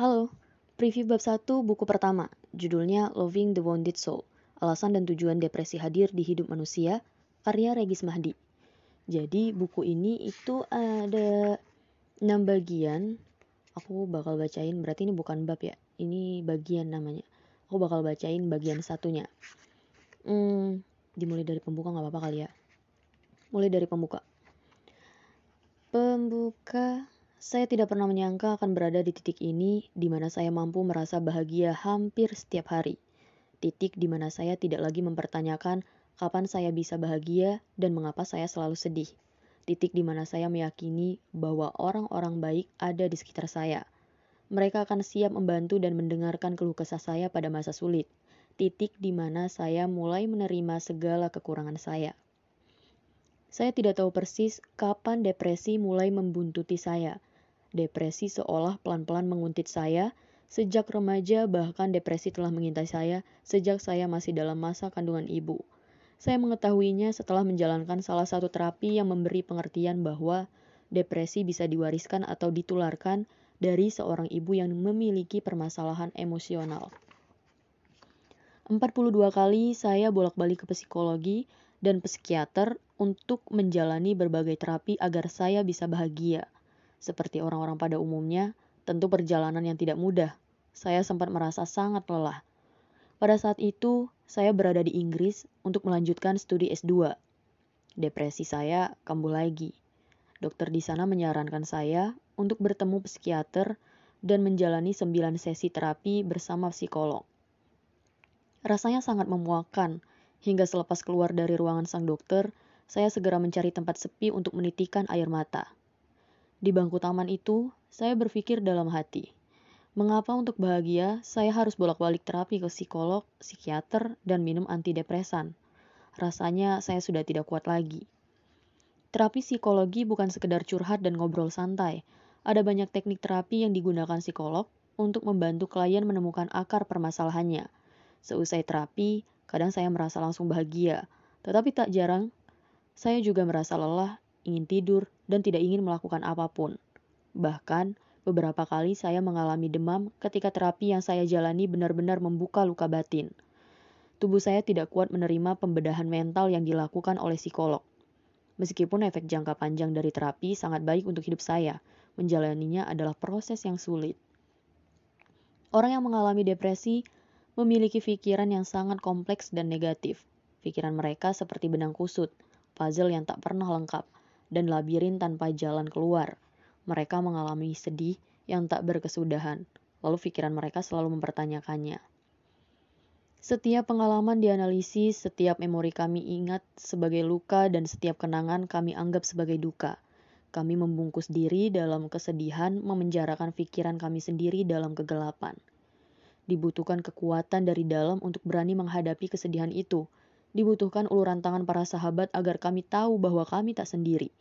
Halo, preview bab 1 buku pertama, judulnya Loving the Wounded Soul, alasan dan tujuan depresi hadir di hidup manusia, karya Regis Mahdi. Jadi buku ini itu ada 6 bagian, aku bakal bacain, berarti ini bukan bab ya, ini bagian namanya. Aku bakal bacain bagian satunya. Hmm, dimulai dari pembuka nggak apa-apa kali ya. Mulai dari pembuka. Pembuka saya tidak pernah menyangka akan berada di titik ini di mana saya mampu merasa bahagia hampir setiap hari. Titik di mana saya tidak lagi mempertanyakan kapan saya bisa bahagia dan mengapa saya selalu sedih. Titik di mana saya meyakini bahwa orang-orang baik ada di sekitar saya. Mereka akan siap membantu dan mendengarkan keluh kesah saya pada masa sulit. Titik di mana saya mulai menerima segala kekurangan saya. Saya tidak tahu persis kapan depresi mulai membuntuti saya Depresi seolah pelan-pelan menguntit saya. Sejak remaja bahkan depresi telah mengintai saya sejak saya masih dalam masa kandungan ibu. Saya mengetahuinya setelah menjalankan salah satu terapi yang memberi pengertian bahwa depresi bisa diwariskan atau ditularkan dari seorang ibu yang memiliki permasalahan emosional. 42 kali saya bolak-balik ke psikologi dan psikiater untuk menjalani berbagai terapi agar saya bisa bahagia. Seperti orang-orang pada umumnya, tentu perjalanan yang tidak mudah. Saya sempat merasa sangat lelah. Pada saat itu, saya berada di Inggris untuk melanjutkan studi S2. Depresi saya kambuh lagi. Dokter di sana menyarankan saya untuk bertemu psikiater dan menjalani 9 sesi terapi bersama psikolog. Rasanya sangat memuakkan, hingga selepas keluar dari ruangan sang dokter, saya segera mencari tempat sepi untuk menitikan air mata. Di bangku taman itu, saya berpikir dalam hati, mengapa untuk bahagia saya harus bolak-balik terapi ke psikolog, psikiater, dan minum antidepresan? Rasanya saya sudah tidak kuat lagi. Terapi psikologi bukan sekedar curhat dan ngobrol santai. Ada banyak teknik terapi yang digunakan psikolog untuk membantu klien menemukan akar permasalahannya. Seusai terapi, kadang saya merasa langsung bahagia, tetapi tak jarang saya juga merasa lelah ingin tidur, dan tidak ingin melakukan apa pun. Bahkan, beberapa kali saya mengalami demam ketika terapi yang saya jalani benar-benar membuka luka batin. Tubuh saya tidak kuat menerima pembedahan mental yang dilakukan oleh psikolog. Meskipun efek jangka panjang dari terapi sangat baik untuk hidup saya, menjalaninya adalah proses yang sulit. Orang yang mengalami depresi memiliki pikiran yang sangat kompleks dan negatif. Pikiran mereka seperti benang kusut, puzzle yang tak pernah lengkap, dan labirin tanpa jalan keluar. Mereka mengalami sedih yang tak berkesudahan, lalu pikiran mereka selalu mempertanyakannya. Setiap pengalaman dianalisis, setiap memori kami ingat sebagai luka dan setiap kenangan kami anggap sebagai duka. Kami membungkus diri dalam kesedihan, memenjarakan pikiran kami sendiri dalam kegelapan. Dibutuhkan kekuatan dari dalam untuk berani menghadapi kesedihan itu, Dibutuhkan uluran tangan para sahabat agar kami tahu bahwa kami tak sendiri.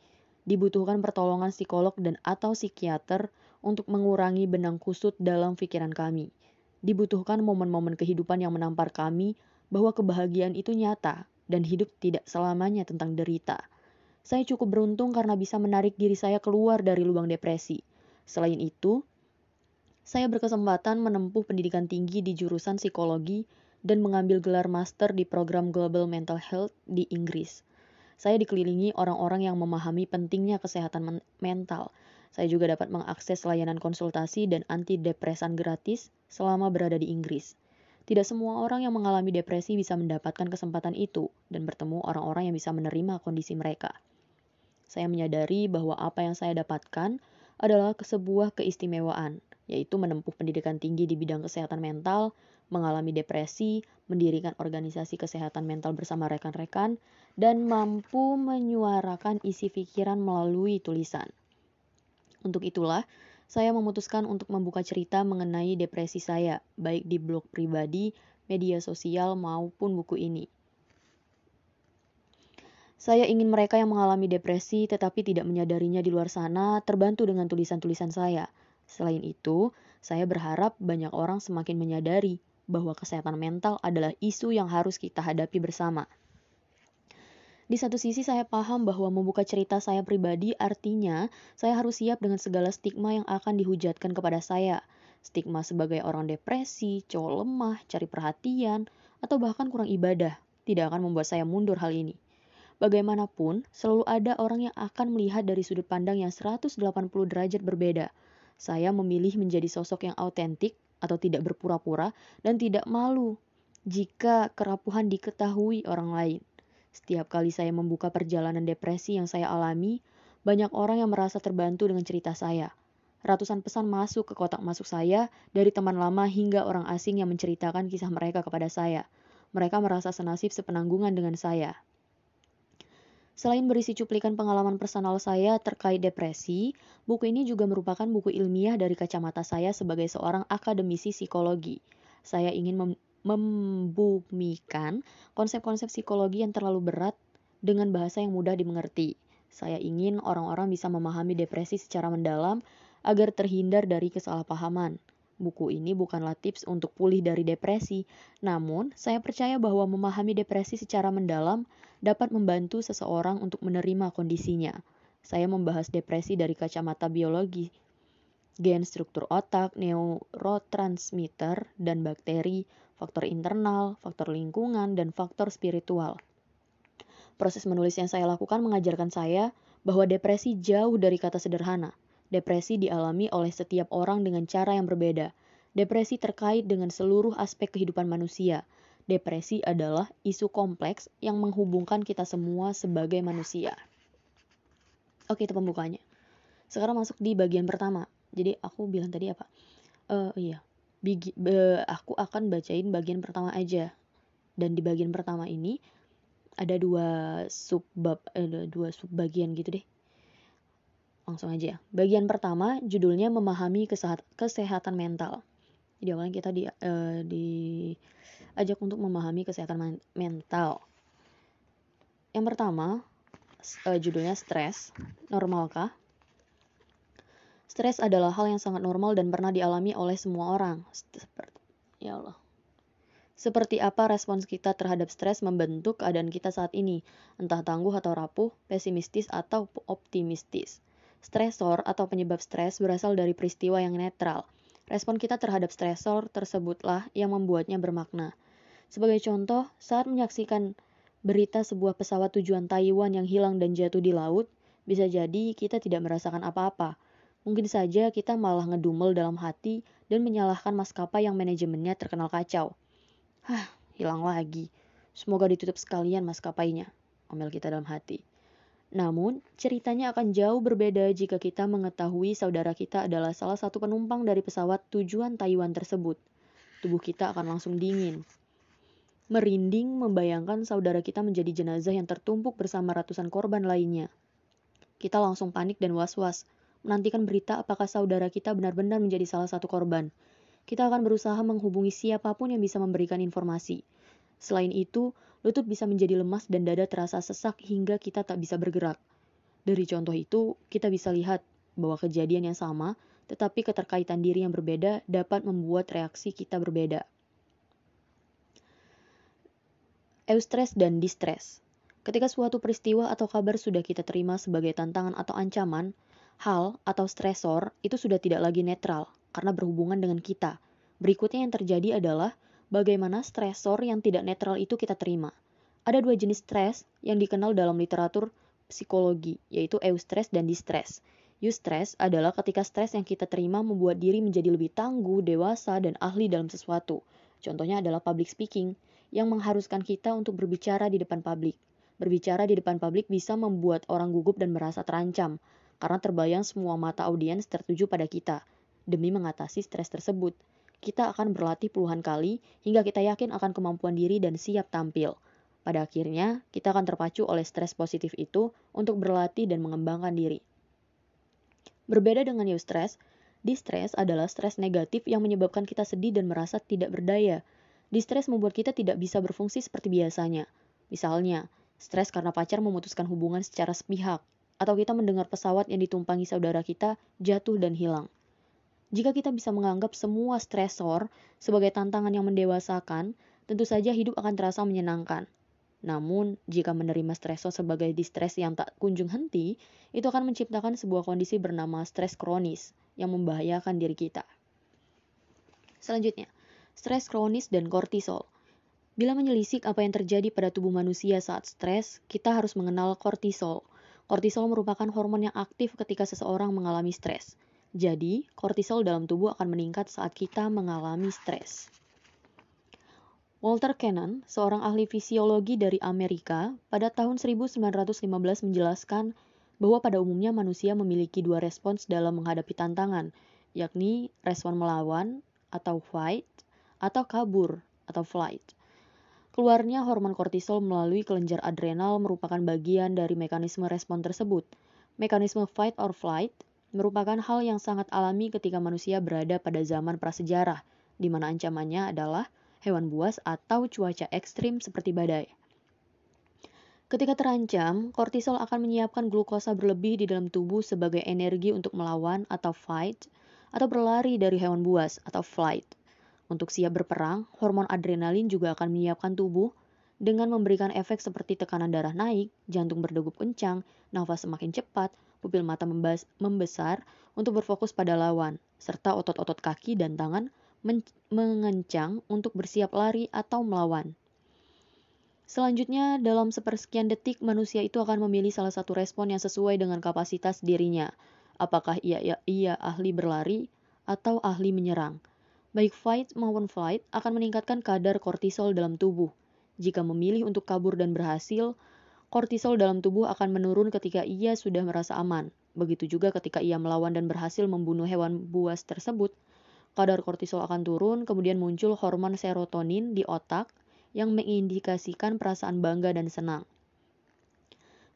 Dibutuhkan pertolongan psikolog dan atau psikiater untuk mengurangi benang kusut dalam pikiran kami. Dibutuhkan momen-momen kehidupan yang menampar kami bahwa kebahagiaan itu nyata dan hidup tidak selamanya tentang derita. Saya cukup beruntung karena bisa menarik diri saya keluar dari lubang depresi. Selain itu, saya berkesempatan menempuh pendidikan tinggi di jurusan psikologi dan mengambil gelar master di program Global Mental Health di Inggris. Saya dikelilingi orang-orang yang memahami pentingnya kesehatan men mental. Saya juga dapat mengakses layanan konsultasi dan antidepresan gratis selama berada di Inggris. Tidak semua orang yang mengalami depresi bisa mendapatkan kesempatan itu dan bertemu orang-orang yang bisa menerima kondisi mereka. Saya menyadari bahwa apa yang saya dapatkan adalah sebuah keistimewaan, yaitu menempuh pendidikan tinggi di bidang kesehatan mental, mengalami depresi, mendirikan organisasi kesehatan mental bersama rekan-rekan, dan mampu menyuarakan isi pikiran melalui tulisan. Untuk itulah, saya memutuskan untuk membuka cerita mengenai depresi saya, baik di blog pribadi, media sosial, maupun buku ini. Saya ingin mereka yang mengalami depresi tetapi tidak menyadarinya di luar sana terbantu dengan tulisan-tulisan saya. Selain itu, saya berharap banyak orang semakin menyadari bahwa kesehatan mental adalah isu yang harus kita hadapi bersama. Di satu sisi saya paham bahwa membuka cerita saya pribadi artinya saya harus siap dengan segala stigma yang akan dihujatkan kepada saya. Stigma sebagai orang depresi, cowok lemah, cari perhatian, atau bahkan kurang ibadah tidak akan membuat saya mundur hal ini. Bagaimanapun, selalu ada orang yang akan melihat dari sudut pandang yang 180 derajat berbeda. Saya memilih menjadi sosok yang autentik atau tidak berpura-pura dan tidak malu jika kerapuhan diketahui orang lain. Setiap kali saya membuka perjalanan depresi yang saya alami, banyak orang yang merasa terbantu dengan cerita saya. Ratusan pesan masuk ke kotak masuk saya dari teman lama hingga orang asing yang menceritakan kisah mereka kepada saya. Mereka merasa senasib sepenanggungan dengan saya. Selain berisi cuplikan pengalaman personal saya terkait depresi, buku ini juga merupakan buku ilmiah dari kacamata saya sebagai seorang akademisi psikologi. Saya ingin mem membumikan konsep-konsep psikologi yang terlalu berat dengan bahasa yang mudah dimengerti. Saya ingin orang-orang bisa memahami depresi secara mendalam agar terhindar dari kesalahpahaman. Buku ini bukanlah tips untuk pulih dari depresi, namun saya percaya bahwa memahami depresi secara mendalam dapat membantu seseorang untuk menerima kondisinya. Saya membahas depresi dari kacamata biologi, gen struktur otak, neurotransmitter, dan bakteri, faktor internal, faktor lingkungan, dan faktor spiritual. Proses menulis yang saya lakukan mengajarkan saya bahwa depresi jauh dari kata sederhana. Depresi dialami oleh setiap orang dengan cara yang berbeda. Depresi terkait dengan seluruh aspek kehidupan manusia. Depresi adalah isu kompleks yang menghubungkan kita semua sebagai manusia. Oke, itu pembukanya. Sekarang masuk di bagian pertama. Jadi aku bilang tadi apa? Uh, iya, Bigi, be, aku akan bacain bagian pertama aja. Dan di bagian pertama ini ada dua subbab, ada dua subbagian gitu deh langsung aja. Bagian pertama judulnya memahami kesehat kesehatan mental. Jadi awalnya kita di, uh, diajak untuk memahami kesehatan mental. Yang pertama uh, judulnya stres. Normalkah? Stres adalah hal yang sangat normal dan pernah dialami oleh semua orang. Seperti, ya Allah. Seperti apa respons kita terhadap stres membentuk keadaan kita saat ini, entah tangguh atau rapuh, pesimistis atau optimistis. Stresor atau penyebab stres berasal dari peristiwa yang netral. Respon kita terhadap stresor tersebutlah yang membuatnya bermakna. Sebagai contoh, saat menyaksikan berita sebuah pesawat tujuan Taiwan yang hilang dan jatuh di laut, bisa jadi kita tidak merasakan apa-apa. Mungkin saja kita malah ngedumel dalam hati dan menyalahkan maskapai yang manajemennya terkenal kacau. Hah, hilang lagi. Semoga ditutup sekalian maskapainya, omel kita dalam hati. Namun, ceritanya akan jauh berbeda jika kita mengetahui saudara kita adalah salah satu penumpang dari pesawat tujuan Taiwan tersebut. Tubuh kita akan langsung dingin. Merinding membayangkan saudara kita menjadi jenazah yang tertumpuk bersama ratusan korban lainnya. Kita langsung panik dan was-was, menantikan berita apakah saudara kita benar-benar menjadi salah satu korban. Kita akan berusaha menghubungi siapa pun yang bisa memberikan informasi. Selain itu, lutut bisa menjadi lemas dan dada terasa sesak hingga kita tak bisa bergerak. Dari contoh itu, kita bisa lihat bahwa kejadian yang sama, tetapi keterkaitan diri yang berbeda dapat membuat reaksi kita berbeda. Eustress dan distress. Ketika suatu peristiwa atau kabar sudah kita terima sebagai tantangan atau ancaman, hal atau stresor itu sudah tidak lagi netral karena berhubungan dengan kita. Berikutnya yang terjadi adalah bagaimana stresor yang tidak netral itu kita terima. Ada dua jenis stres yang dikenal dalam literatur psikologi, yaitu eustress dan distress. Eustress adalah ketika stres yang kita terima membuat diri menjadi lebih tangguh, dewasa, dan ahli dalam sesuatu. Contohnya adalah public speaking, yang mengharuskan kita untuk berbicara di depan publik. Berbicara di depan publik bisa membuat orang gugup dan merasa terancam, karena terbayang semua mata audiens tertuju pada kita. Demi mengatasi stres tersebut, kita akan berlatih puluhan kali hingga kita yakin akan kemampuan diri dan siap tampil. Pada akhirnya, kita akan terpacu oleh stres positif itu untuk berlatih dan mengembangkan diri. Berbeda dengan eustress, distress adalah stres negatif yang menyebabkan kita sedih dan merasa tidak berdaya. Distress membuat kita tidak bisa berfungsi seperti biasanya. Misalnya, stres karena pacar memutuskan hubungan secara sepihak, atau kita mendengar pesawat yang ditumpangi saudara kita jatuh dan hilang. Jika kita bisa menganggap semua stresor sebagai tantangan yang mendewasakan, tentu saja hidup akan terasa menyenangkan. Namun, jika menerima stresor sebagai distres yang tak kunjung henti, itu akan menciptakan sebuah kondisi bernama stres kronis yang membahayakan diri kita. Selanjutnya, stres kronis dan kortisol. Bila menyelisik apa yang terjadi pada tubuh manusia saat stres, kita harus mengenal kortisol. Kortisol merupakan hormon yang aktif ketika seseorang mengalami stres. Jadi, kortisol dalam tubuh akan meningkat saat kita mengalami stres. Walter Cannon, seorang ahli fisiologi dari Amerika, pada tahun 1915 menjelaskan bahwa pada umumnya manusia memiliki dua respons dalam menghadapi tantangan, yakni respon melawan atau fight atau kabur atau flight. Keluarnya hormon kortisol melalui kelenjar adrenal merupakan bagian dari mekanisme respon tersebut. Mekanisme fight or flight merupakan hal yang sangat alami ketika manusia berada pada zaman prasejarah, di mana ancamannya adalah hewan buas, atau cuaca ekstrim seperti badai. Ketika terancam, kortisol akan menyiapkan glukosa berlebih di dalam tubuh sebagai energi untuk melawan atau fight, atau berlari dari hewan buas atau flight. Untuk siap berperang, hormon adrenalin juga akan menyiapkan tubuh dengan memberikan efek seperti tekanan darah naik, jantung berdegup kencang, nafas semakin cepat, pupil mata membesar untuk berfokus pada lawan, serta otot-otot kaki dan tangan mengencang untuk bersiap lari atau melawan. Selanjutnya, dalam sepersekian detik, manusia itu akan memilih salah satu respon yang sesuai dengan kapasitas dirinya. Apakah ia, ia, ia ahli berlari atau ahli menyerang. Baik fight maupun flight akan meningkatkan kadar kortisol dalam tubuh. Jika memilih untuk kabur dan berhasil, kortisol dalam tubuh akan menurun ketika ia sudah merasa aman. Begitu juga ketika ia melawan dan berhasil membunuh hewan buas tersebut, kadar kortisol akan turun, kemudian muncul hormon serotonin di otak yang mengindikasikan perasaan bangga dan senang.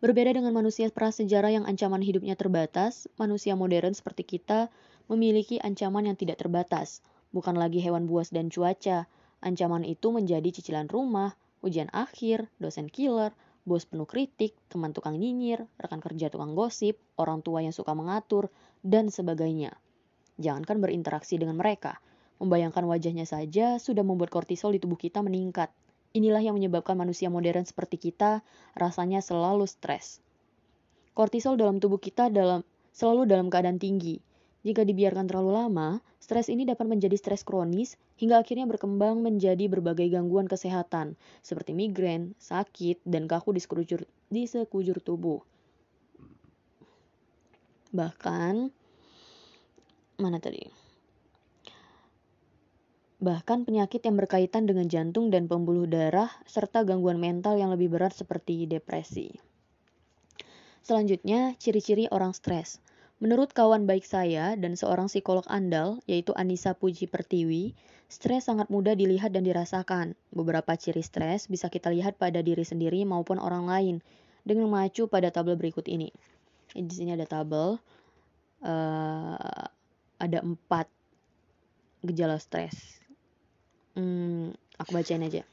Berbeda dengan manusia prasejarah yang ancaman hidupnya terbatas, manusia modern seperti kita memiliki ancaman yang tidak terbatas, bukan lagi hewan buas dan cuaca. Ancaman itu menjadi cicilan rumah, ujian akhir, dosen killer, bos penuh kritik, teman tukang nyinyir, rekan kerja tukang gosip, orang tua yang suka mengatur, dan sebagainya. Jangankan berinteraksi dengan mereka, membayangkan wajahnya saja sudah membuat kortisol di tubuh kita meningkat. Inilah yang menyebabkan manusia modern seperti kita rasanya selalu stres. Kortisol dalam tubuh kita dalam selalu dalam keadaan tinggi. Jika dibiarkan terlalu lama, stres ini dapat menjadi stres kronis hingga akhirnya berkembang menjadi berbagai gangguan kesehatan seperti migrain, sakit, dan kaku di sekujur, di sekujur tubuh. Bahkan mana tadi? Bahkan penyakit yang berkaitan dengan jantung dan pembuluh darah serta gangguan mental yang lebih berat seperti depresi. Selanjutnya, ciri-ciri orang stres. Menurut kawan baik saya dan seorang psikolog andal, yaitu Anissa Puji Pertiwi, stres sangat mudah dilihat dan dirasakan. Beberapa ciri stres bisa kita lihat pada diri sendiri maupun orang lain dengan mengacu pada tabel berikut ini. Di sini ada tabel. Uh, ada empat gejala stres. Hmm, aku bacain aja.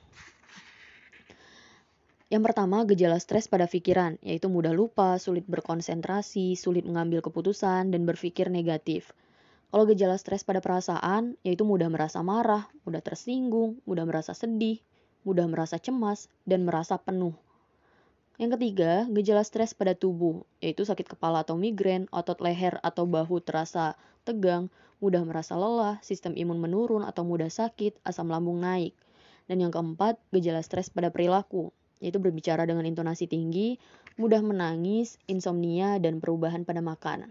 Yang pertama, gejala stres pada pikiran, yaitu mudah lupa, sulit berkonsentrasi, sulit mengambil keputusan, dan berpikir negatif. Kalau gejala stres pada perasaan, yaitu mudah merasa marah, mudah tersinggung, mudah merasa sedih, mudah merasa cemas, dan merasa penuh. Yang ketiga, gejala stres pada tubuh, yaitu sakit kepala atau migrain, otot leher atau bahu terasa tegang, mudah merasa lelah, sistem imun menurun atau mudah sakit, asam lambung naik. Dan yang keempat, gejala stres pada perilaku, yaitu berbicara dengan intonasi tinggi, mudah menangis, insomnia, dan perubahan pada makanan.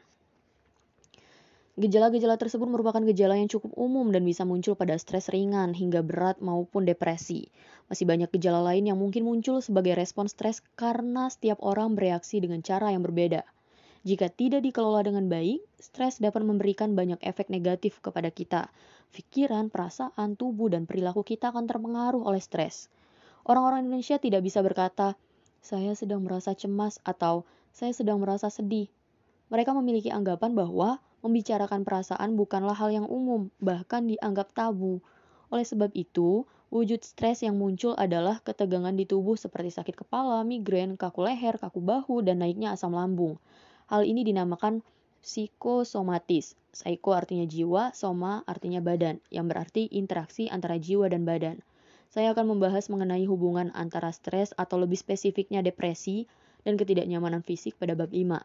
Gejala-gejala tersebut merupakan gejala yang cukup umum dan bisa muncul pada stres ringan hingga berat maupun depresi. Masih banyak gejala lain yang mungkin muncul sebagai respon stres karena setiap orang bereaksi dengan cara yang berbeda. Jika tidak dikelola dengan baik, stres dapat memberikan banyak efek negatif kepada kita. Pikiran, perasaan, tubuh, dan perilaku kita akan terpengaruh oleh stres. Orang-orang Indonesia tidak bisa berkata, "Saya sedang merasa cemas" atau "Saya sedang merasa sedih." Mereka memiliki anggapan bahwa membicarakan perasaan bukanlah hal yang umum, bahkan dianggap tabu. Oleh sebab itu, wujud stres yang muncul adalah ketegangan di tubuh seperti sakit kepala, migrain, kaku leher, kaku bahu, dan naiknya asam lambung. Hal ini dinamakan psikosomatis. Psycho artinya jiwa, soma artinya badan, yang berarti interaksi antara jiwa dan badan. Saya akan membahas mengenai hubungan antara stres atau lebih spesifiknya depresi dan ketidaknyamanan fisik pada bab 5.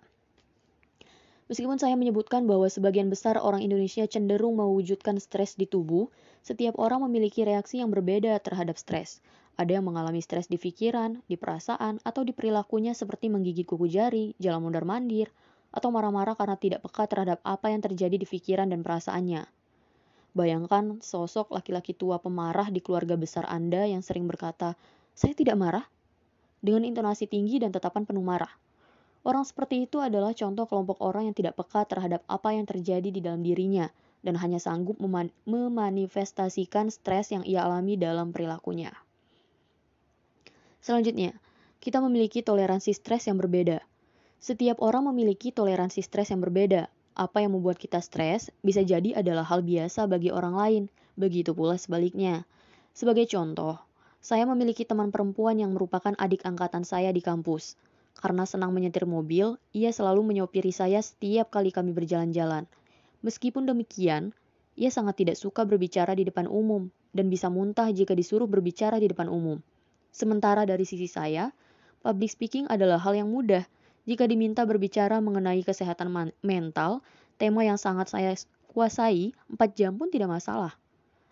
Meskipun saya menyebutkan bahwa sebagian besar orang Indonesia cenderung mewujudkan stres di tubuh, setiap orang memiliki reaksi yang berbeda terhadap stres. Ada yang mengalami stres di pikiran, di perasaan, atau di perilakunya seperti menggigit kuku jari, jalan mondar-mandir, atau marah-marah karena tidak peka terhadap apa yang terjadi di pikiran dan perasaannya. Bayangkan sosok laki-laki tua pemarah di keluarga besar Anda yang sering berkata, "Saya tidak marah," dengan intonasi tinggi dan tetapan penuh marah. Orang seperti itu adalah contoh kelompok orang yang tidak peka terhadap apa yang terjadi di dalam dirinya dan hanya sanggup meman memanifestasikan stres yang ia alami dalam perilakunya. Selanjutnya, kita memiliki toleransi stres yang berbeda. Setiap orang memiliki toleransi stres yang berbeda. Apa yang membuat kita stres bisa jadi adalah hal biasa bagi orang lain, begitu pula sebaliknya. Sebagai contoh, saya memiliki teman perempuan yang merupakan adik angkatan saya di kampus. Karena senang menyetir mobil, ia selalu menyopiri saya setiap kali kami berjalan-jalan. Meskipun demikian, ia sangat tidak suka berbicara di depan umum dan bisa muntah jika disuruh berbicara di depan umum. Sementara dari sisi saya, public speaking adalah hal yang mudah. Jika diminta berbicara mengenai kesehatan mental, tema yang sangat saya kuasai, 4 jam pun tidak masalah.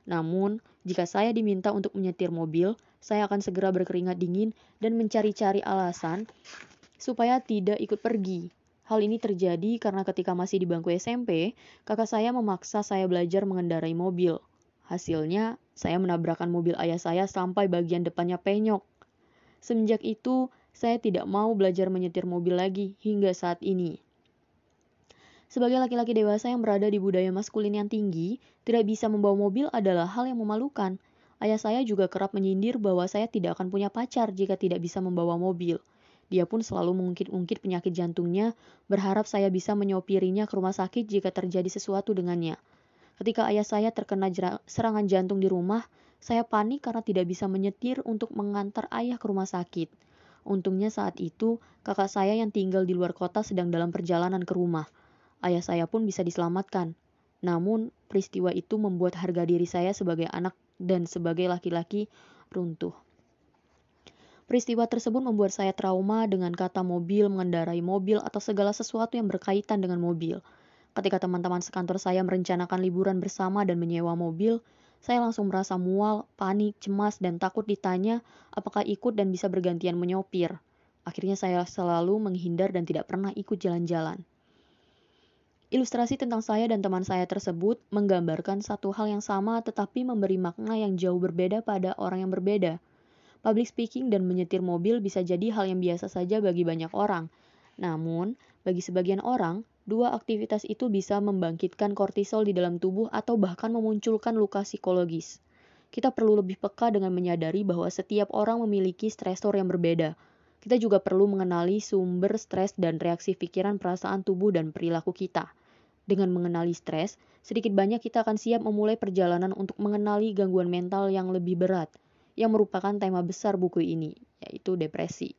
Namun, jika saya diminta untuk menyetir mobil, saya akan segera berkeringat dingin dan mencari-cari alasan supaya tidak ikut pergi. Hal ini terjadi karena ketika masih di bangku SMP, kakak saya memaksa saya belajar mengendarai mobil. Hasilnya, saya menabrakkan mobil ayah saya sampai bagian depannya penyok. Semenjak itu, saya tidak mau belajar menyetir mobil lagi hingga saat ini. Sebagai laki-laki dewasa yang berada di budaya maskulin yang tinggi, tidak bisa membawa mobil adalah hal yang memalukan. Ayah saya juga kerap menyindir bahwa saya tidak akan punya pacar jika tidak bisa membawa mobil. Dia pun selalu mengungkit-ungkit penyakit jantungnya, berharap saya bisa menyopirinya ke rumah sakit jika terjadi sesuatu dengannya. Ketika ayah saya terkena serangan jantung di rumah, saya panik karena tidak bisa menyetir untuk mengantar ayah ke rumah sakit. Untungnya saat itu, kakak saya yang tinggal di luar kota sedang dalam perjalanan ke rumah. Ayah saya pun bisa diselamatkan. Namun, peristiwa itu membuat harga diri saya sebagai anak dan sebagai laki-laki runtuh. Peristiwa tersebut membuat saya trauma dengan kata mobil, mengendarai mobil, atau segala sesuatu yang berkaitan dengan mobil. Ketika teman-teman sekantor saya merencanakan liburan bersama dan menyewa mobil, saya langsung merasa mual, panik, cemas, dan takut ditanya apakah ikut dan bisa bergantian menyopir. Akhirnya saya selalu menghindar dan tidak pernah ikut jalan-jalan. Ilustrasi tentang saya dan teman saya tersebut menggambarkan satu hal yang sama tetapi memberi makna yang jauh berbeda pada orang yang berbeda. Public speaking dan menyetir mobil bisa jadi hal yang biasa saja bagi banyak orang. Namun, bagi sebagian orang, dua aktivitas itu bisa membangkitkan kortisol di dalam tubuh atau bahkan memunculkan luka psikologis. Kita perlu lebih peka dengan menyadari bahwa setiap orang memiliki stresor yang berbeda. Kita juga perlu mengenali sumber stres dan reaksi pikiran, perasaan tubuh, dan perilaku kita. Dengan mengenali stres, sedikit banyak kita akan siap memulai perjalanan untuk mengenali gangguan mental yang lebih berat – yang merupakan tema besar buku ini, yaitu depresi.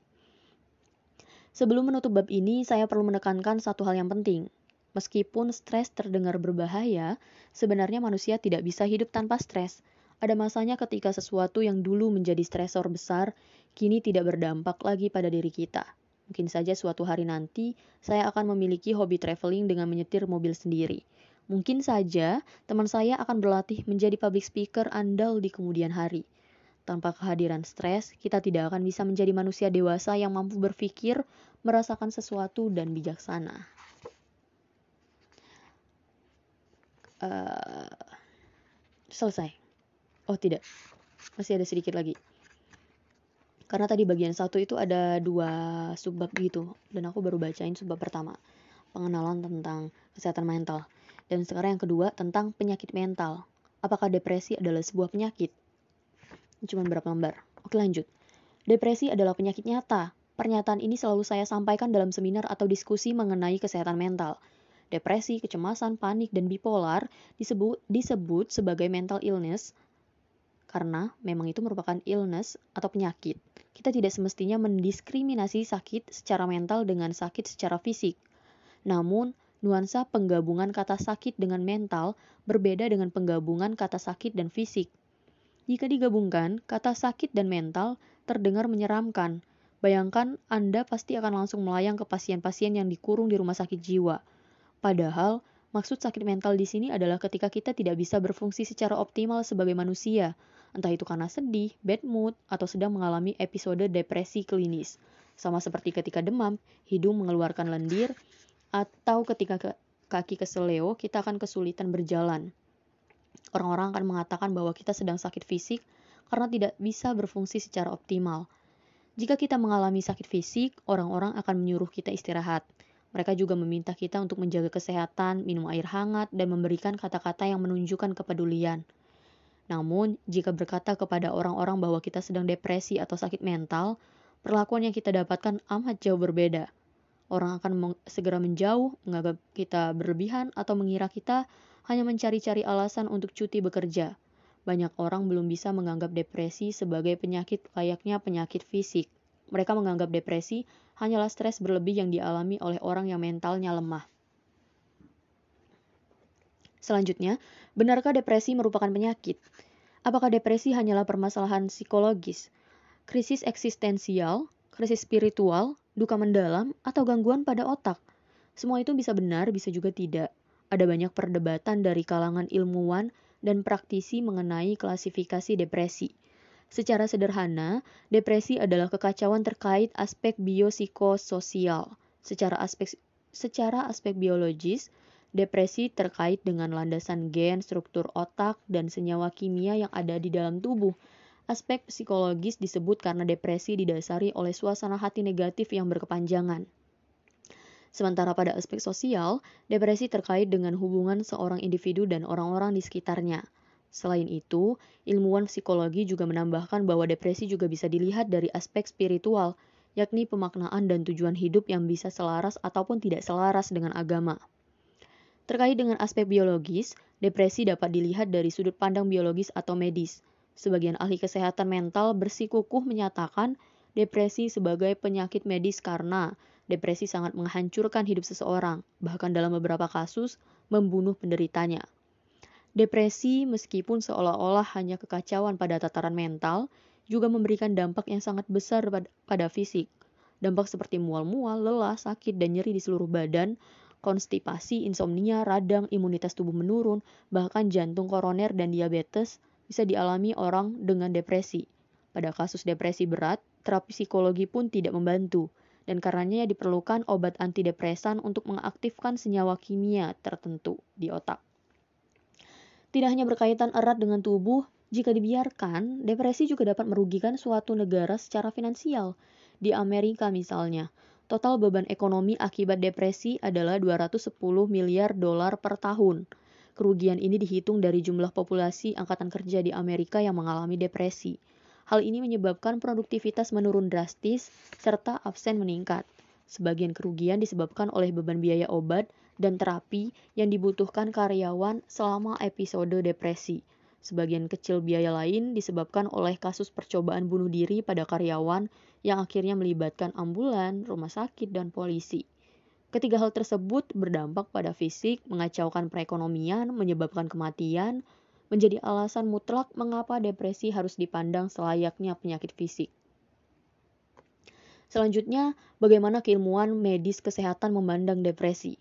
Sebelum menutup bab ini, saya perlu menekankan satu hal yang penting. Meskipun stres terdengar berbahaya, sebenarnya manusia tidak bisa hidup tanpa stres. Ada masanya ketika sesuatu yang dulu menjadi stresor besar, kini tidak berdampak lagi pada diri kita. Mungkin saja suatu hari nanti, saya akan memiliki hobi traveling dengan menyetir mobil sendiri. Mungkin saja teman saya akan berlatih menjadi public speaker andal di kemudian hari. Tanpa kehadiran stres, kita tidak akan bisa menjadi manusia dewasa yang mampu berpikir, merasakan sesuatu, dan bijaksana. Uh, selesai. Oh tidak, masih ada sedikit lagi. Karena tadi bagian satu itu ada dua subbab gitu, dan aku baru bacain subbab pertama, pengenalan tentang kesehatan mental. Dan sekarang yang kedua tentang penyakit mental. Apakah depresi adalah sebuah penyakit? Cuma berapa lembar. Oke lanjut. Depresi adalah penyakit nyata. Pernyataan ini selalu saya sampaikan dalam seminar atau diskusi mengenai kesehatan mental. Depresi, kecemasan, panik, dan bipolar disebut, disebut sebagai mental illness karena memang itu merupakan illness atau penyakit. Kita tidak semestinya mendiskriminasi sakit secara mental dengan sakit secara fisik. Namun, nuansa penggabungan kata sakit dengan mental berbeda dengan penggabungan kata sakit dan fisik. Jika digabungkan, kata sakit dan mental terdengar menyeramkan. Bayangkan Anda pasti akan langsung melayang ke pasien-pasien yang dikurung di rumah sakit jiwa. Padahal, maksud sakit mental di sini adalah ketika kita tidak bisa berfungsi secara optimal sebagai manusia, entah itu karena sedih, bad mood, atau sedang mengalami episode depresi klinis. Sama seperti ketika demam, hidung mengeluarkan lendir, atau ketika ke kaki keseleo, kita akan kesulitan berjalan. Orang-orang akan mengatakan bahwa kita sedang sakit fisik karena tidak bisa berfungsi secara optimal. Jika kita mengalami sakit fisik, orang-orang akan menyuruh kita istirahat. Mereka juga meminta kita untuk menjaga kesehatan, minum air hangat, dan memberikan kata-kata yang menunjukkan kepedulian. Namun, jika berkata kepada orang-orang bahwa kita sedang depresi atau sakit mental, perlakuan yang kita dapatkan amat jauh berbeda. Orang akan segera menjauh, menganggap kita berlebihan, atau mengira kita hanya mencari-cari alasan untuk cuti bekerja. Banyak orang belum bisa menganggap depresi sebagai penyakit layaknya penyakit fisik. Mereka menganggap depresi hanyalah stres berlebih yang dialami oleh orang yang mentalnya lemah. Selanjutnya, benarkah depresi merupakan penyakit? Apakah depresi hanyalah permasalahan psikologis, krisis eksistensial, krisis spiritual, duka mendalam, atau gangguan pada otak? Semua itu bisa benar, bisa juga tidak. Ada banyak perdebatan dari kalangan ilmuwan dan praktisi mengenai klasifikasi depresi. Secara sederhana, depresi adalah kekacauan terkait aspek biopsikososial. Secara aspek secara aspek biologis, depresi terkait dengan landasan gen, struktur otak, dan senyawa kimia yang ada di dalam tubuh. Aspek psikologis disebut karena depresi didasari oleh suasana hati negatif yang berkepanjangan. Sementara pada aspek sosial, depresi terkait dengan hubungan seorang individu dan orang-orang di sekitarnya. Selain itu, ilmuwan psikologi juga menambahkan bahwa depresi juga bisa dilihat dari aspek spiritual, yakni pemaknaan dan tujuan hidup yang bisa selaras ataupun tidak selaras dengan agama. Terkait dengan aspek biologis, depresi dapat dilihat dari sudut pandang biologis atau medis. Sebagian ahli kesehatan mental bersikukuh menyatakan depresi sebagai penyakit medis karena depresi sangat menghancurkan hidup seseorang, bahkan dalam beberapa kasus membunuh penderitanya. Depresi, meskipun seolah-olah hanya kekacauan pada tataran mental, juga memberikan dampak yang sangat besar pada fisik. Dampak seperti mual-mual, lelah, sakit, dan nyeri di seluruh badan, konstipasi, insomnia, radang, imunitas tubuh menurun, bahkan jantung koroner dan diabetes bisa dialami orang dengan depresi. Pada kasus depresi berat, terapi psikologi pun tidak membantu, dan karenanya diperlukan obat antidepresan untuk mengaktifkan senyawa kimia tertentu di otak. Tidak hanya berkaitan erat dengan tubuh, jika dibiarkan, depresi juga dapat merugikan suatu negara secara finansial. Di Amerika misalnya, total beban ekonomi akibat depresi adalah 210 miliar dolar per tahun. Kerugian ini dihitung dari jumlah populasi angkatan kerja di Amerika yang mengalami depresi. Hal ini menyebabkan produktivitas menurun drastis serta absen meningkat. Sebagian kerugian disebabkan oleh beban biaya obat dan terapi yang dibutuhkan karyawan selama episode depresi. Sebagian kecil biaya lain disebabkan oleh kasus percobaan bunuh diri pada karyawan yang akhirnya melibatkan ambulan, rumah sakit, dan polisi. Ketiga hal tersebut berdampak pada fisik, mengacaukan perekonomian, menyebabkan kematian, menjadi alasan mutlak mengapa depresi harus dipandang selayaknya penyakit fisik. Selanjutnya, bagaimana keilmuan medis kesehatan memandang depresi?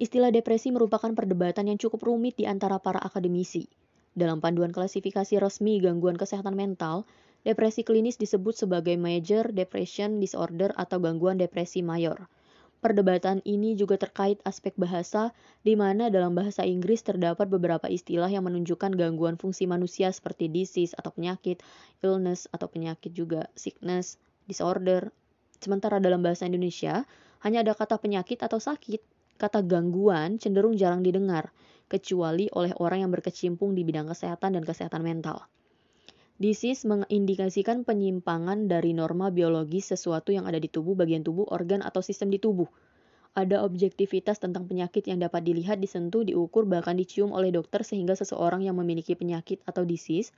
Istilah depresi merupakan perdebatan yang cukup rumit di antara para akademisi. Dalam panduan klasifikasi resmi gangguan kesehatan mental, depresi klinis disebut sebagai major depression disorder atau gangguan depresi mayor. Perdebatan ini juga terkait aspek bahasa, di mana dalam bahasa Inggris terdapat beberapa istilah yang menunjukkan gangguan fungsi manusia seperti disease atau penyakit, illness atau penyakit juga, sickness, disorder. Sementara dalam bahasa Indonesia, hanya ada kata penyakit atau sakit, Kata gangguan cenderung jarang didengar, kecuali oleh orang yang berkecimpung di bidang kesehatan dan kesehatan mental. Disease mengindikasikan penyimpangan dari norma biologis sesuatu yang ada di tubuh, bagian tubuh, organ, atau sistem di tubuh. Ada objektivitas tentang penyakit yang dapat dilihat, disentuh, diukur, bahkan dicium oleh dokter sehingga seseorang yang memiliki penyakit atau disease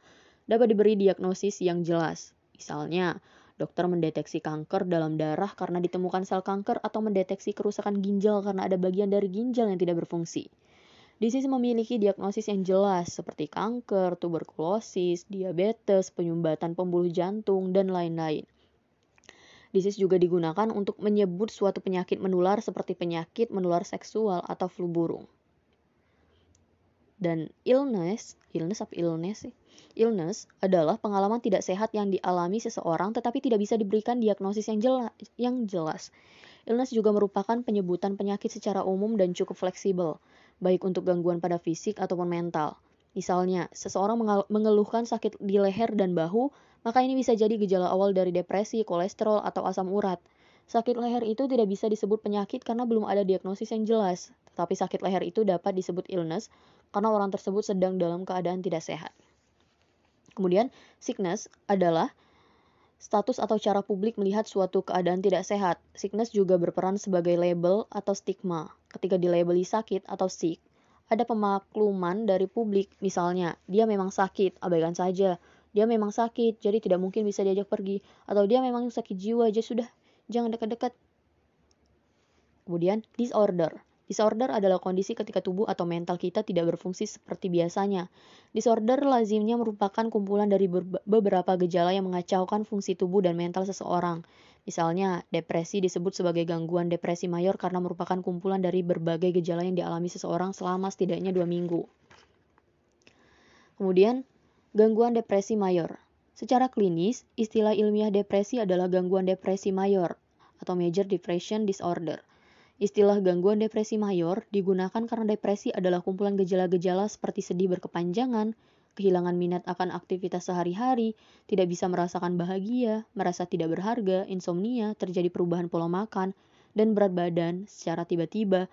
dapat diberi diagnosis yang jelas. Misalnya, Dokter mendeteksi kanker dalam darah karena ditemukan sel kanker atau mendeteksi kerusakan ginjal karena ada bagian dari ginjal yang tidak berfungsi. Disease memiliki diagnosis yang jelas seperti kanker, tuberkulosis, diabetes, penyumbatan pembuluh jantung, dan lain-lain. Disease juga digunakan untuk menyebut suatu penyakit menular seperti penyakit menular seksual atau flu burung. Dan illness, illness apa illness sih? Illness adalah pengalaman tidak sehat yang dialami seseorang tetapi tidak bisa diberikan diagnosis yang jelas. Yang jelas. Illness juga merupakan penyebutan penyakit secara umum dan cukup fleksibel, baik untuk gangguan pada fisik ataupun mental. Misalnya, seseorang mengeluhkan sakit di leher dan bahu, maka ini bisa jadi gejala awal dari depresi, kolesterol, atau asam urat. Sakit leher itu tidak bisa disebut penyakit karena belum ada diagnosis yang jelas, tetapi sakit leher itu dapat disebut illness karena orang tersebut sedang dalam keadaan tidak sehat. Kemudian, sickness adalah status atau cara publik melihat suatu keadaan tidak sehat. Sickness juga berperan sebagai label atau stigma. Ketika dilabeli sakit atau sick, ada pemakluman dari publik. Misalnya, dia memang sakit, abaikan saja. Dia memang sakit, jadi tidak mungkin bisa diajak pergi. Atau dia memang sakit jiwa aja sudah, jangan dekat-dekat. Kemudian, disorder. Disorder adalah kondisi ketika tubuh atau mental kita tidak berfungsi seperti biasanya. Disorder lazimnya merupakan kumpulan dari beberapa gejala yang mengacaukan fungsi tubuh dan mental seseorang. Misalnya, depresi disebut sebagai gangguan depresi mayor karena merupakan kumpulan dari berbagai gejala yang dialami seseorang selama setidaknya dua minggu. Kemudian, gangguan depresi mayor. Secara klinis, istilah ilmiah depresi adalah gangguan depresi mayor atau major depression disorder Istilah gangguan depresi mayor digunakan karena depresi adalah kumpulan gejala-gejala seperti sedih berkepanjangan, kehilangan minat akan aktivitas sehari-hari, tidak bisa merasakan bahagia, merasa tidak berharga, insomnia, terjadi perubahan pola makan, dan berat badan secara tiba-tiba,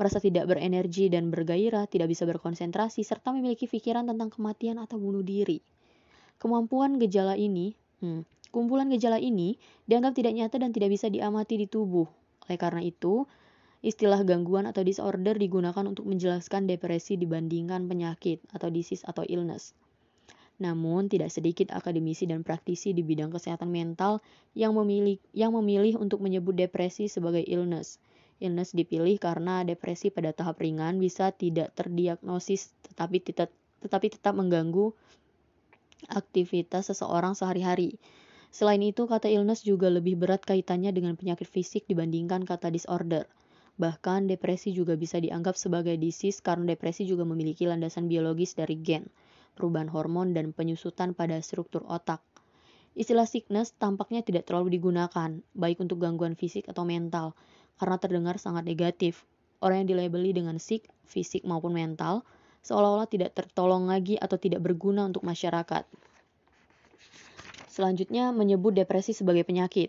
merasa tidak berenergi dan bergairah, tidak bisa berkonsentrasi, serta memiliki pikiran tentang kematian atau bunuh diri. Kemampuan gejala ini, hmm, kumpulan gejala ini dianggap tidak nyata dan tidak bisa diamati di tubuh. Oleh karena itu, Istilah gangguan atau disorder digunakan untuk menjelaskan depresi dibandingkan penyakit atau disease atau illness. Namun, tidak sedikit akademisi dan praktisi di bidang kesehatan mental yang memilih, yang memilih untuk menyebut depresi sebagai illness. Illness dipilih karena depresi pada tahap ringan bisa tidak terdiagnosis tetapi tetap, tetapi tetap mengganggu aktivitas seseorang sehari-hari. Selain itu, kata illness juga lebih berat kaitannya dengan penyakit fisik dibandingkan kata disorder. Bahkan depresi juga bisa dianggap sebagai disease karena depresi juga memiliki landasan biologis dari gen, perubahan hormon, dan penyusutan pada struktur otak. Istilah sickness tampaknya tidak terlalu digunakan, baik untuk gangguan fisik atau mental, karena terdengar sangat negatif. Orang yang dilabeli dengan sick, fisik maupun mental, seolah-olah tidak tertolong lagi atau tidak berguna untuk masyarakat. Selanjutnya, menyebut depresi sebagai penyakit.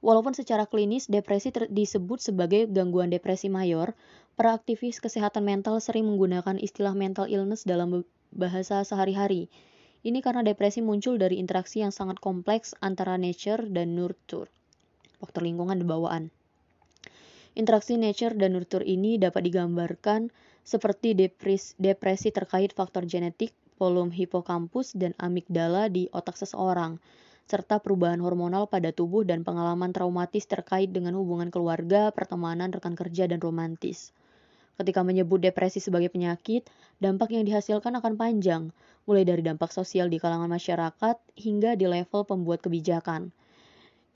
Walaupun secara klinis depresi disebut sebagai gangguan depresi mayor, para aktivis kesehatan mental sering menggunakan istilah mental illness dalam bahasa sehari-hari. Ini karena depresi muncul dari interaksi yang sangat kompleks antara nature dan nurture, faktor lingkungan dan bawaan. Interaksi nature dan nurture ini dapat digambarkan seperti depresi, depresi terkait faktor genetik, volume hipokampus, dan amigdala di otak seseorang serta perubahan hormonal pada tubuh dan pengalaman traumatis terkait dengan hubungan keluarga, pertemanan, rekan kerja, dan romantis. Ketika menyebut depresi sebagai penyakit, dampak yang dihasilkan akan panjang, mulai dari dampak sosial di kalangan masyarakat hingga di level pembuat kebijakan.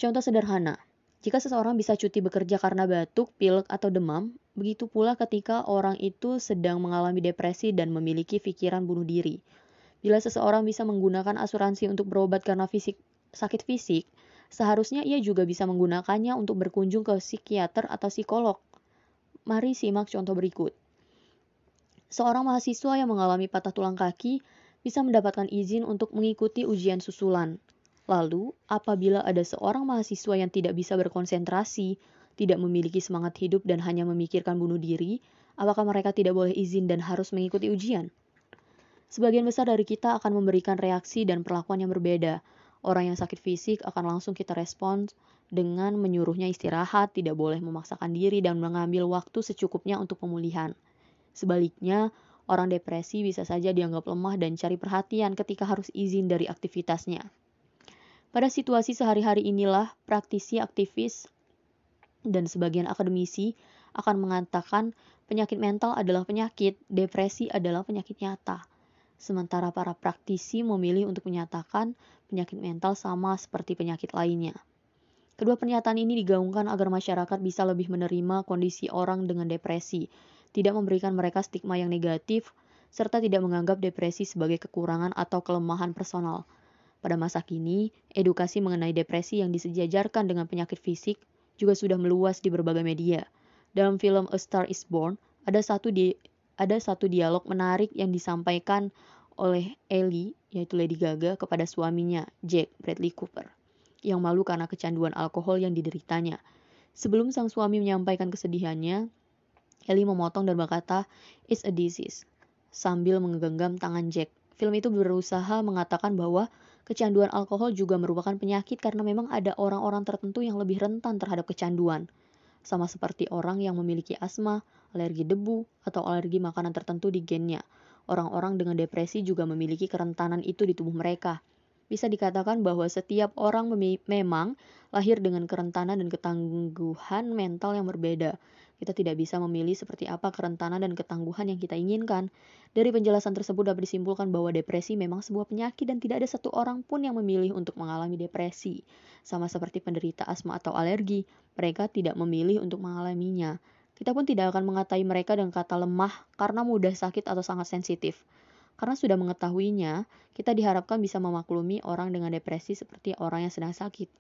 Contoh sederhana, jika seseorang bisa cuti bekerja karena batuk, pilek, atau demam, begitu pula ketika orang itu sedang mengalami depresi dan memiliki pikiran bunuh diri. Bila seseorang bisa menggunakan asuransi untuk berobat karena fisik sakit fisik, seharusnya ia juga bisa menggunakannya untuk berkunjung ke psikiater atau psikolog. Mari simak contoh berikut. Seorang mahasiswa yang mengalami patah tulang kaki bisa mendapatkan izin untuk mengikuti ujian susulan. Lalu, apabila ada seorang mahasiswa yang tidak bisa berkonsentrasi, tidak memiliki semangat hidup dan hanya memikirkan bunuh diri, apakah mereka tidak boleh izin dan harus mengikuti ujian? Sebagian besar dari kita akan memberikan reaksi dan perlakuan yang berbeda, Orang yang sakit fisik akan langsung kita respons dengan menyuruhnya istirahat, tidak boleh memaksakan diri dan mengambil waktu secukupnya untuk pemulihan. Sebaliknya, orang depresi bisa saja dianggap lemah dan cari perhatian ketika harus izin dari aktivitasnya. Pada situasi sehari-hari inilah, praktisi aktivis dan sebagian akademisi akan mengatakan penyakit mental adalah penyakit, depresi adalah penyakit nyata sementara para praktisi memilih untuk menyatakan penyakit mental sama seperti penyakit lainnya. Kedua pernyataan ini digaungkan agar masyarakat bisa lebih menerima kondisi orang dengan depresi, tidak memberikan mereka stigma yang negatif, serta tidak menganggap depresi sebagai kekurangan atau kelemahan personal. Pada masa kini, edukasi mengenai depresi yang disejajarkan dengan penyakit fisik juga sudah meluas di berbagai media. Dalam film A Star Is Born, ada satu di ada satu dialog menarik yang disampaikan oleh Ellie, yaitu Lady Gaga, kepada suaminya, Jack Bradley Cooper, yang malu karena kecanduan alkohol yang dideritanya. Sebelum sang suami menyampaikan kesedihannya, Ellie memotong dan berkata, "It's a disease," sambil menggenggam tangan Jack. Film itu berusaha mengatakan bahwa kecanduan alkohol juga merupakan penyakit karena memang ada orang-orang tertentu yang lebih rentan terhadap kecanduan. Sama seperti orang yang memiliki asma, alergi debu, atau alergi makanan tertentu di gennya. Orang-orang dengan depresi juga memiliki kerentanan itu di tubuh mereka. Bisa dikatakan bahwa setiap orang memang lahir dengan kerentanan dan ketangguhan mental yang berbeda. Kita tidak bisa memilih seperti apa kerentanan dan ketangguhan yang kita inginkan. Dari penjelasan tersebut dapat disimpulkan bahwa depresi memang sebuah penyakit dan tidak ada satu orang pun yang memilih untuk mengalami depresi. Sama seperti penderita asma atau alergi, mereka tidak memilih untuk mengalaminya. Kita pun tidak akan mengatai mereka dengan kata lemah karena mudah sakit atau sangat sensitif. Karena sudah mengetahuinya, kita diharapkan bisa memaklumi orang dengan depresi seperti orang yang sedang sakit.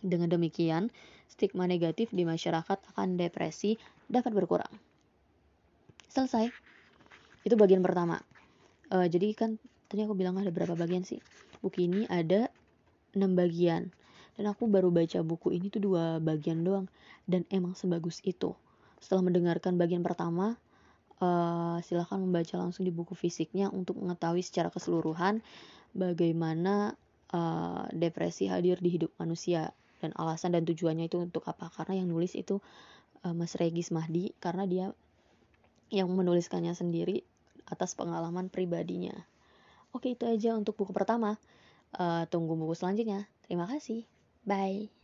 Dengan demikian, stigma negatif di masyarakat akan depresi dapat berkurang. Selesai. Itu bagian pertama. Uh, jadi kan tadi aku bilang ada berapa bagian sih? Buku ini ada 6 bagian. Dan aku baru baca buku ini tuh dua bagian doang. Dan emang sebagus itu. Setelah mendengarkan bagian pertama, uh, silahkan membaca langsung di buku fisiknya untuk mengetahui secara keseluruhan bagaimana uh, depresi hadir di hidup manusia dan alasan dan tujuannya itu untuk apa. Karena yang nulis itu uh, Mas Regis Mahdi karena dia yang menuliskannya sendiri atas pengalaman pribadinya. Oke itu aja untuk buku pertama. Uh, tunggu buku selanjutnya. Terima kasih. Bye